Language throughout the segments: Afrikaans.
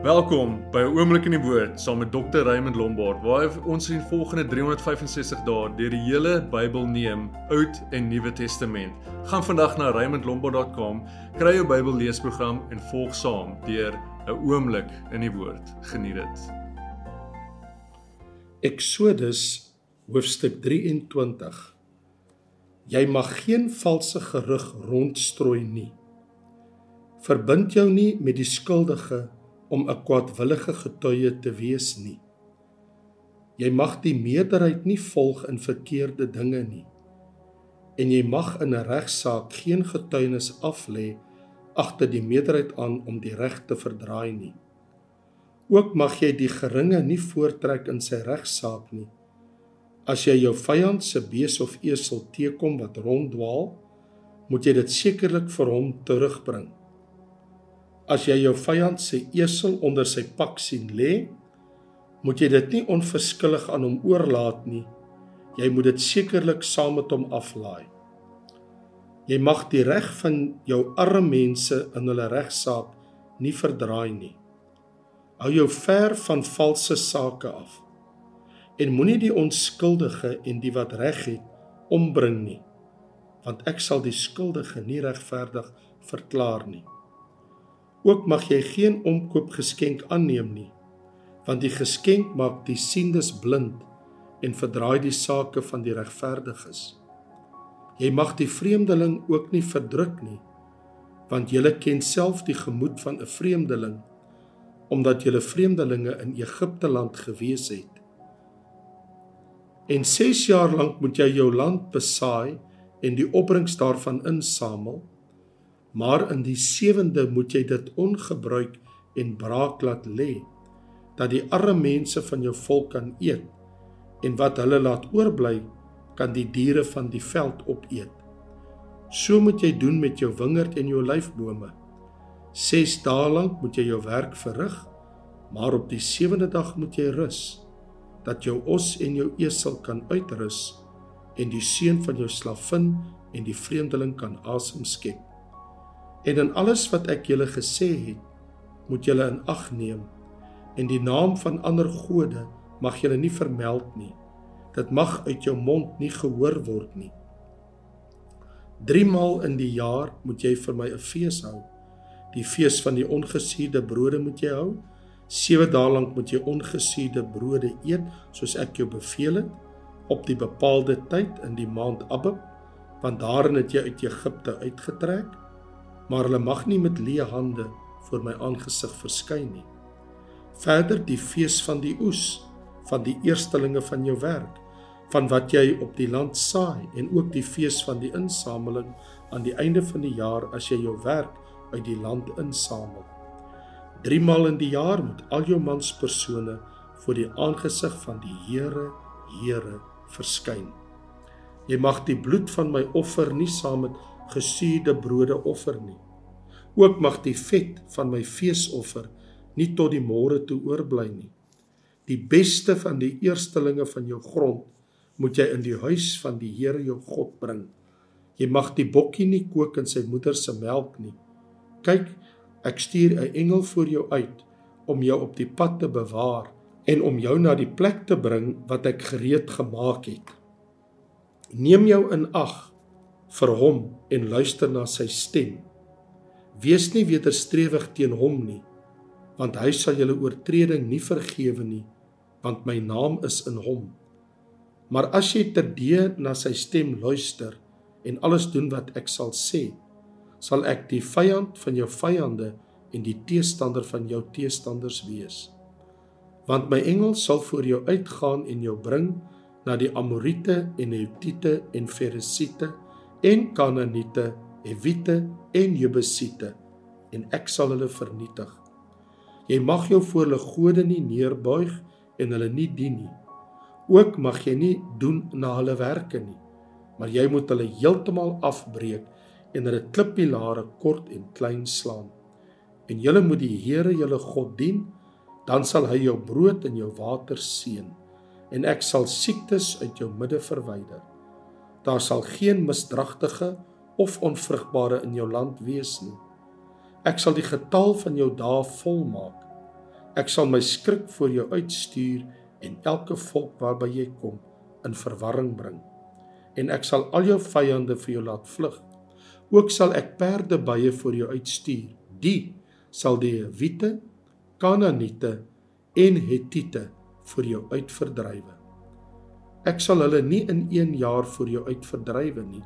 Welkom by 'n oomblik in die woord saam met Dr. Raymond Lombard waar ons in volgende 365 dae deur die hele Bybel neem, Oud en Nuwe Testament. Gaan vandag na raymondlombard.com, kry jou Bybel leesprogram en volg saam deur 'n oomblik in die woord. Geniet dit. Eksodus hoofstuk 23 Jy mag geen valse gerug rondstrooi nie. Verbind jou nie met die skuldige om 'n kwaadwillige getuie te wees nie. Jy mag die meerderheid nie volg in verkeerde dinge nie. En jy mag in 'n regsaak geen getuienis aflê agter die meerderheid aan om die reg te verdraai nie. Ook mag jy die geringe nie voortrek in sy regsaak nie. As jy jou vyand se bees of esel teekom wat ronddwaal, moet jy dit sekerlik vir hom terugbring. As jy jou vyand se esel onder sy pak sien lê, moet jy dit nie onverskillig aan hom oorlaat nie. Jy moet dit sekerlik saam met hom aflaai. Jy mag die reg van jou arme mense in hulle regsaak nie verdraai nie. Hou jou ver van valse sake af. En moenie die onskuldige en die wat reg het ombring nie, want ek sal die skuldige nie regverdig verklaar nie. Ook mag jy geen omkoopgeskenk aanneem nie, want die geskenk maak die siendes blind en verdraai die sake van die regverdiges. Jy mag die vreemdeling ook nie verdruk nie, want jy ken self die gemoed van 'n vreemdeling omdat jy vreemdelinge in Egipte land gewees het. En 6 jaar lank moet jy jou land besaai en die opbrengs daarvan insamel maar in die sewende moet jy dit ongebruik en braak laat lê dat die arme mense van jou volk kan eet en wat hulle laat oorbly kan die diere van die veld opeet. So moet jy doen met jou wingerd en jou lyfbome 6 dae lank moet jy jou werk verrig maar op die sewende dag moet jy rus dat jou os en jou esel kan uitrus en die seun van jou slavin en die vreemdeling kan asem skep En in alles wat ek julle gesê het, moet julle in ag neem en die naam van ander gode mag julle nie vermeld nie. Dit mag uit jou mond nie gehoor word nie. 3 maal in die jaar moet jy vir my 'n fees hou. Die fees van die ongesuurde brode moet jy hou. 7 dae lank moet jy ongesuurde brode eet soos ek jou beveel het op die bepaalde tyd in die maand Abib, want daarin het jy uit Egipte uitgetrek maar hulle mag nie met leë hande voor my aangesig verskyn nie. Verder die fees van die oes, van die eerstelinge van jou werk, van wat jy op die land saai en ook die fees van die insameling aan die einde van die jaar as jy jou werk uit die land insamel. 3 maal in die jaar moet al jou manspersone voor die aangesig van die Here, Here verskyn. Jy mag die bloed van my offer nie saam met gesuurde brode offer nie. Ook mag die vet van my feesoffer nie tot die môre toe oorbly nie. Die beste van die eerstelinge van jou grond moet jy in die huis van die Here jou God bring. Jy mag die bokkie nie kook in sy moeder se melk nie. Kyk, ek stuur 'n engel voor jou uit om jou op die pad te bewaar en om jou na die plek te bring wat ek gereed gemaak het. Neem jou in ag vir hom en luister na sy stem. Wees nie wederstrewig teen hom nie, want hy sal julle oortreding nie vergewe nie, want my naam is in hom. Maar as jy terdee na sy stem luister en alles doen wat ek sal sê, sal ek die vyand van jou vyande en die teestander van jou teestanders wees. Want my engel sal voor jou uitgaan en jou bring na die Amorite en Hetite en Feresiete en Kanaaniete, Hewite en Jebusiete en ek sal hulle vernietig. Jy mag jou voor hulle gode nie neerbuig en hulle nie dien nie. Ook mag jy nie doen na hulle werke nie, maar jy moet hulle heeltemal afbreek en hulle klippilare kort en klein slaan. En jy moet die Here jou God dien, dan sal hy jou brood en jou water seën en ek sal siektes uit jou midde verwyder daar sal geen misdragtige of onvrugbare in jou land wees nie. Ek sal die getal van jou dae volmaak. Ek sal my skrik voor jou uitstuur en elke volk waarby jy kom in verwarring bring. En ek sal al jou vyande vir jou laat vlug. Ook sal ek perde bye vir jou uitstuur. Die sal die Hewite, Kanaaniete en Hettiete vir jou uitverdrywe. Ek sal hulle nie in 1 jaar vir jou uitverdrywe nie,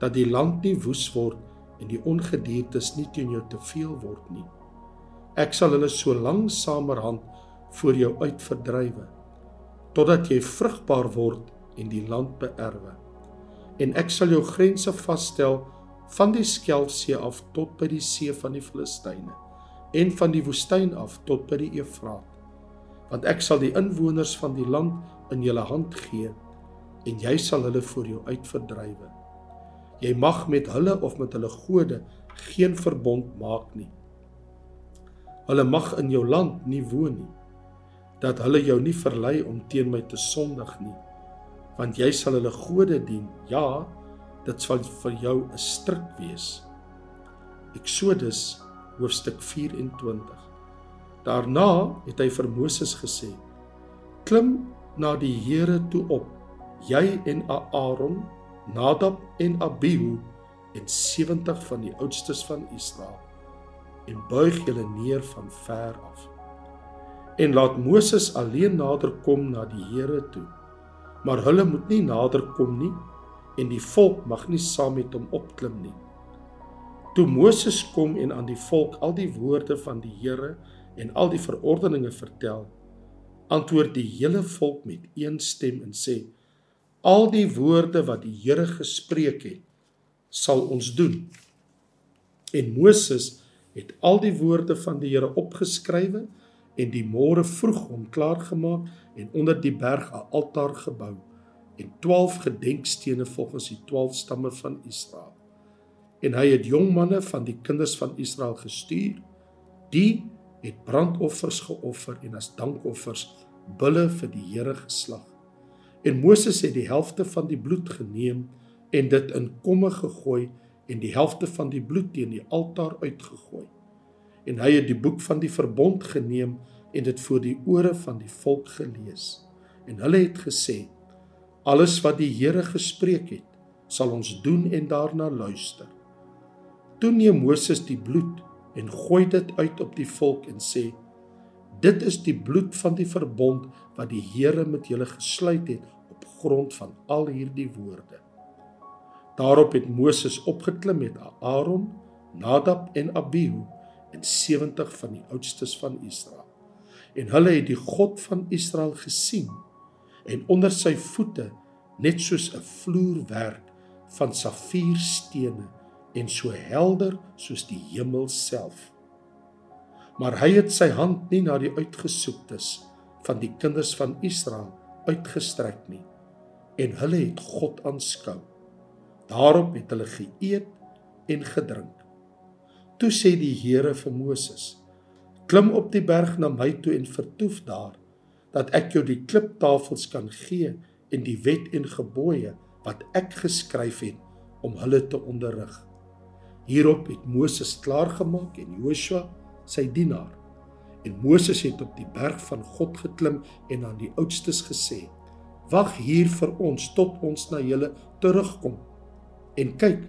dat die land nie woes word en die ongediertes nie teen jou te veel word nie. Ek sal hulle so langsamerhand voor jou uitverdrywe totdat jy vrugbaar word en die land beerwe. En ek sal jou grense vasstel van die Skelfsee af tot by die see van die Filistyne en van die woestyn af tot by die Eufraat. Want ek sal die inwoners van die land in julle hand gee en jy sal hulle voor jou uitverdrywe. Jy mag met hulle of met hulle gode geen verbond maak nie. Hulle mag in jou land nie woon nie. Dat hulle jou nie verlei om teen my te sondig nie. Want jy sal hulle gode dien. Ja, dit sal vir jou 'n stryk wees. Eksodus hoofstuk 24. Daarna het hy vir Moses gesê: "Klim na die Here toe op, jy en Aaron Nadab en Abihu en 70 van die oudstes van Israel en buig julle neer van ver af. En laat Moses alleen nader kom na die Here toe. Maar hulle moet nie nader kom nie en die volk mag nie saam met hom opklim nie. Toe Moses kom en aan die volk al die woorde van die Here en al die verordeninge vertel, antwoord die hele volk met een stem en sê: al die woorde wat die Here gespreek het, sal ons doen. En Moses het al die woorde van die Here opgeskrywe en die môre vroeg hom klaar gemaak en onder die berg 'n altaar gebou en 12 gedenkstene volgens die 12 stamme van Israel. En hy het jong manne van die kinders van Israel gestuur. Die het brandoffers geoffer en as dankoffers bulle vir die Here geslag. En Moses het die helfte van die bloed geneem en dit in komme gegooi en die helfte van die bloed teen die altaar uitgegooi. En hy het die boek van die verbond geneem en dit voor die ore van die volk gelees. En hulle het gesê: Alles wat die Here gespreek het, sal ons doen en daarna luister. Toe neem Moses die bloed en gooi dit uit op die volk en sê: Dit is die bloed van die verbond wat die Here met julle gesluit het op grond van al hierdie woorde. Daarop het Moses opgeklim met Aaron, Nadab en Abihu en 70 van die oudstes van Israel. En hulle het die God van Israel gesien en onder sy voete net soos 'n vloerwerk van safierstene en so helder soos die hemel self. Maar hy het sy hand nie na die uitgesoektes van die kinders van Israel uitgestrek nie en hulle het God aanskou. Daarop het hulle geëet en gedrink. Toe sê die Here vir Moses klim op die berg na my toe en vertoef daar dat ek jou die kliptafels kan gee en die wet en gebooie wat ek geskryf het om hulle te onderrig hierop het Moses klaargemaak en Joshua sy dienaar. En Moses het op die berg van God geklim en aan die oudstes gesê: "Wag hier vir ons tot ons na julle terugkom. En kyk,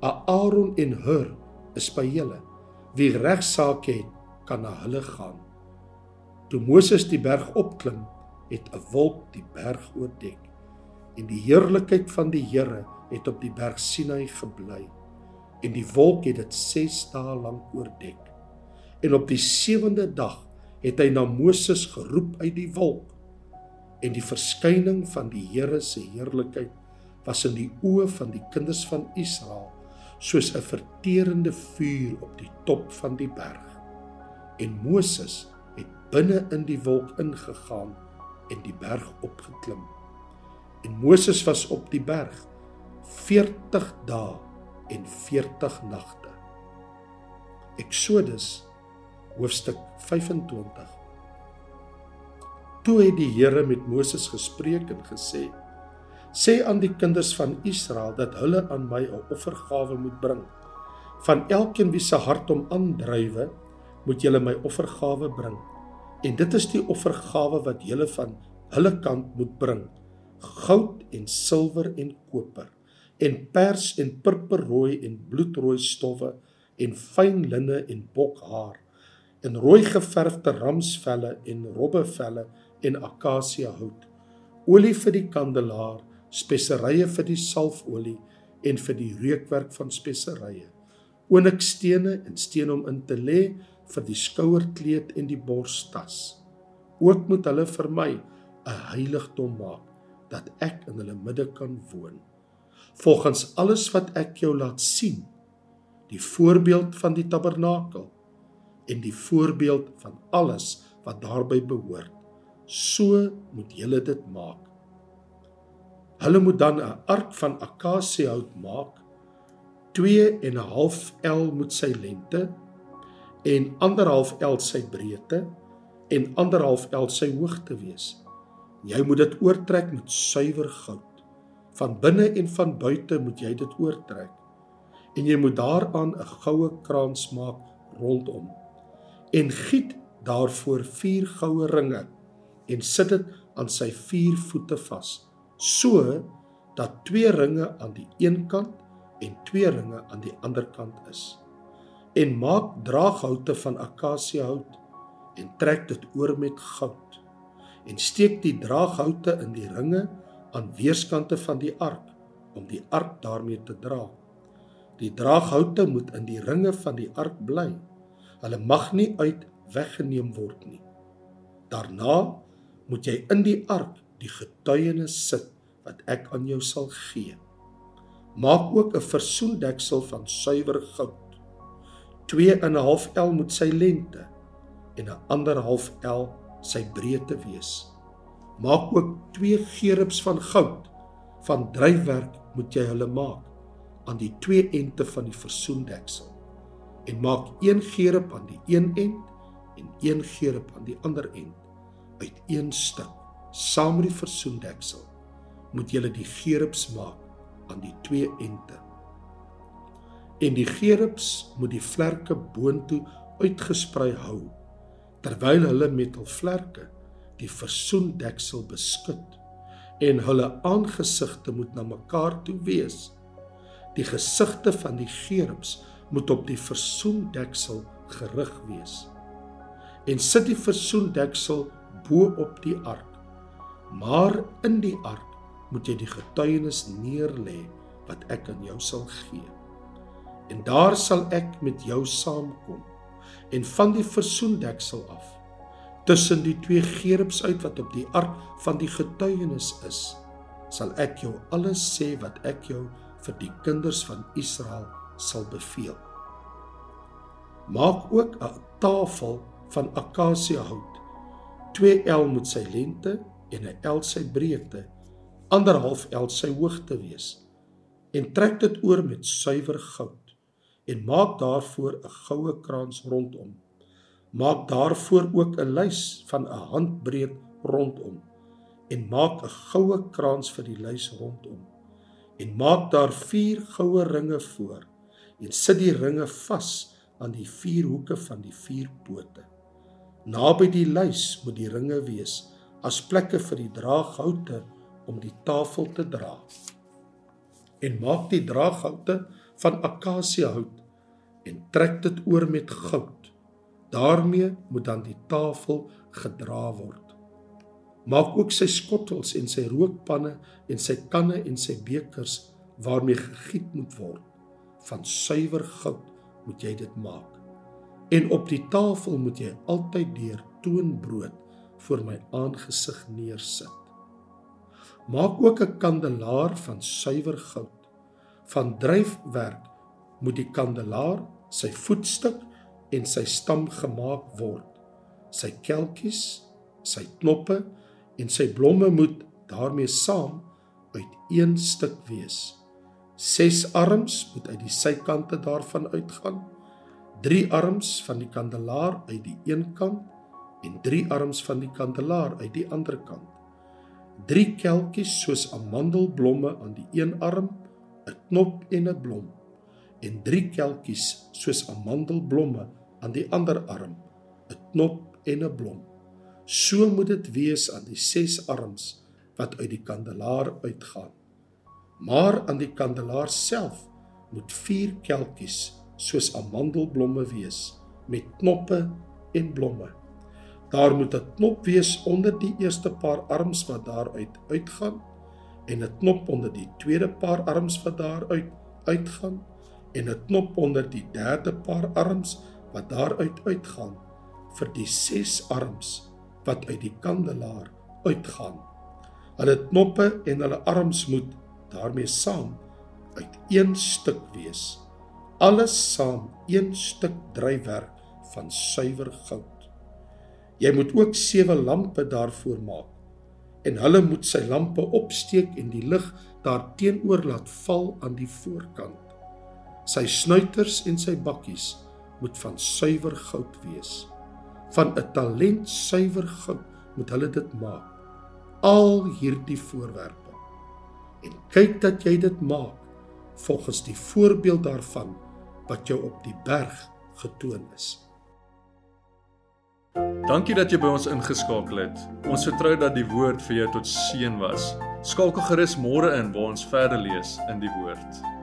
Aaron en Hur is by julle. Wie regsaak het, kan na hulle gaan." Toe Moses die berg opklim, het 'n wolk die berg oordek. En die heerlikheid van die Here het op die berg Sinai gebly. En die wolk het dit 6 dae lank oordek. En op die sewende dag het hy na Moses geroep uit die wolk. En die verskyning van die Here se heerlikheid was in die oë van die kinders van Israel soos 'n verterende vuur op die top van die berg. En Moses het binne in die wolk ingegaan en die berg opgeklim. En Moses was op die berg 40 dae en 40 nagte. Eksodus hoofstuk 25. Toe het die Here met Moses gespreek en gesê: Sê aan die kinders van Israel dat hulle aan my 'n offergawe moet bring. Van elkeen wie se hart hom aandrywe, moet julle my offergawe bring. En dit is die offergawe wat julle van hulle kant moet bring: goud en silwer en koper en pers en purperrooi en bloedrooi stowwe en fyn linne en bokhaar en rooi geverfde ramsvelle en robbevelle en akasia hout olie vir die kandelaar speserye vir die salfolie en vir die reukwerk van speserye onikstene en steen om in te lê vir die skouerkleed en die borstas. Ook moet hulle vir my 'n heiligdom maak dat ek in hulle midde kan woon volgens alles wat ek jou laat sien die voorbeeld van die tabernakel en die voorbeeld van alles wat daarbey behoort so moet julle dit maak. Hulle moet dan 'n ark van akasiehout maak 2 en 'n half L moet sy lengte en 1.5 L sy breedte en 1.5 L sy hoogte wees. Jy moet dit oortrek met suiwer goud Van binne en van buite moet jy dit oortrek. En jy moet daaraan 'n goue kraans maak rondom. En giet daarvoor 4 goue ringe en sit dit aan sy 4 voete vas, so dat 2 ringe aan die een kant en 2 ringe aan die ander kant is. En maak draaghoute van akasiëhout en trek dit oor met goud. En steek die draaghoute in die ringe aan weerskante van die ark om die ark daarmee te dra. Die draaghoute moet in die ringe van die ark bly. Hulle mag nie uit weggeneem word nie. Daarna moet jy in die ark die getuienis sit wat ek aan jou sal gee. Maak ook 'n versoendeksel van suiwer goud. 2 en 'n half L moet sy lengte en 'n ander half L sy breedte wees. Maak ook twee gerubs van goud. Van dryfwerk moet jy hulle maak aan die twee ente van die versoendeksel. En maak een gerub aan die een end en een gerub aan die ander end uit een stuk. Saam met die versoendeksel moet jy die gerubs maak aan die twee ente. En die gerubs moet die vlerke boontoe uitgesprei hou terwyl hulle met hul vlerke die versoendeksel beskud en hulle aangesigte moet na mekaar toe wees. Die gesigte van die gerubs moet op die versoendeksel gerig wees. En sit die versoendeksel bo op die ark. Maar in die ark moet jy die getuienis neerlê wat ek aan jou sal gee. En daar sal ek met jou saamkom en van die versoendeksel af tussen die twee gerubs uit wat op die ark van die getuienis is, sal ek jou alles sê wat ek jou vir die kinders van Israel sal beveel. Maak ook 'n tafel van akasiëhout. 2 L moet sy lengte en 'n L sy breedte, anderhalf L sy hoogte wees. En trek dit oor met suiwer goud en maak daarvoor 'n goue krans rondom maak daarvoor ook 'n lys van 'n handbreed rondom en maak 'n goue krans vir die lys rondom. En maak daar 4 goue ringe voor en sit die ringe vas aan die vier hoeke van die vier pote. Naby die lys moet die ringe wees as plekke vir die draaghoute om die tafel te dra. En maak die draaghoute van akasiëhout en trek dit oor met goud daarmee moet dan die tafel gedra word. Maak ook sy skottels en sy rookpanne en sy kanne en sy bekers waarmee gegiet moet word. Van suiwer goud moet jy dit maak. En op die tafel moet jy altyd deur toonbrood voor my aangesig neersit. Maak ook 'n kandelaar van suiwer goud. Van dryfwerk moet die kandelaar sy voetstuk en sy stam gemaak word. Sy kelkies, sy knoppe en sy blomme moet daarmee saam uit een stuk wees. Ses arms moet uit die sykante daarvan uitgaan. 3 arms van die kandelaar uit die een kant en 3 arms van die kandelaar uit die ander kant. 3 kelkies soos amandelblomme aan die een arm, 'n knop en 'n blom en 3 kelkies soos amandelblomme aan die ander arm, 'n knop en 'n blom. so moet dit wees aan die ses arms wat uit die kandelaar uitgaan. Maar aan die kandelaar self moet vier kelkies soos amandelblomme wees met knoppe en blomme. Daar moet 'n knop wees onder die eerste paar arms wat daaruit uitgaan en 'n knop onder die tweede paar arms wat daaruit uitgaan en 'n knop onder die derde paar arms wat daaruit uitgaan vir die ses arms wat uit die kandelaar uitgaan. Hulle knoppe en hulle arms moet daarmee saam uit een stuk wees. Alles saam een stuk drywerk van suiwer goud. Jy moet ook sewe lampe daarvoor maak en hulle moet sy lampe opsteek en die lig daarteenoor laat val aan die voorkant. Sy snuiters en sy bakkies moet van suiwer goud wees. Van 'n talent suiwer goud moet hulle dit maak. Al hierdie voorwerpe. En kyk dat jy dit maak volgens die voorbeeld daarvan wat jou op die berg getoon is. Dankie dat jy by ons ingeskakel het. Ons vertrou dat die woord vir jou tot seën was. Skakel gerus môre in waar ons verder lees in die woord.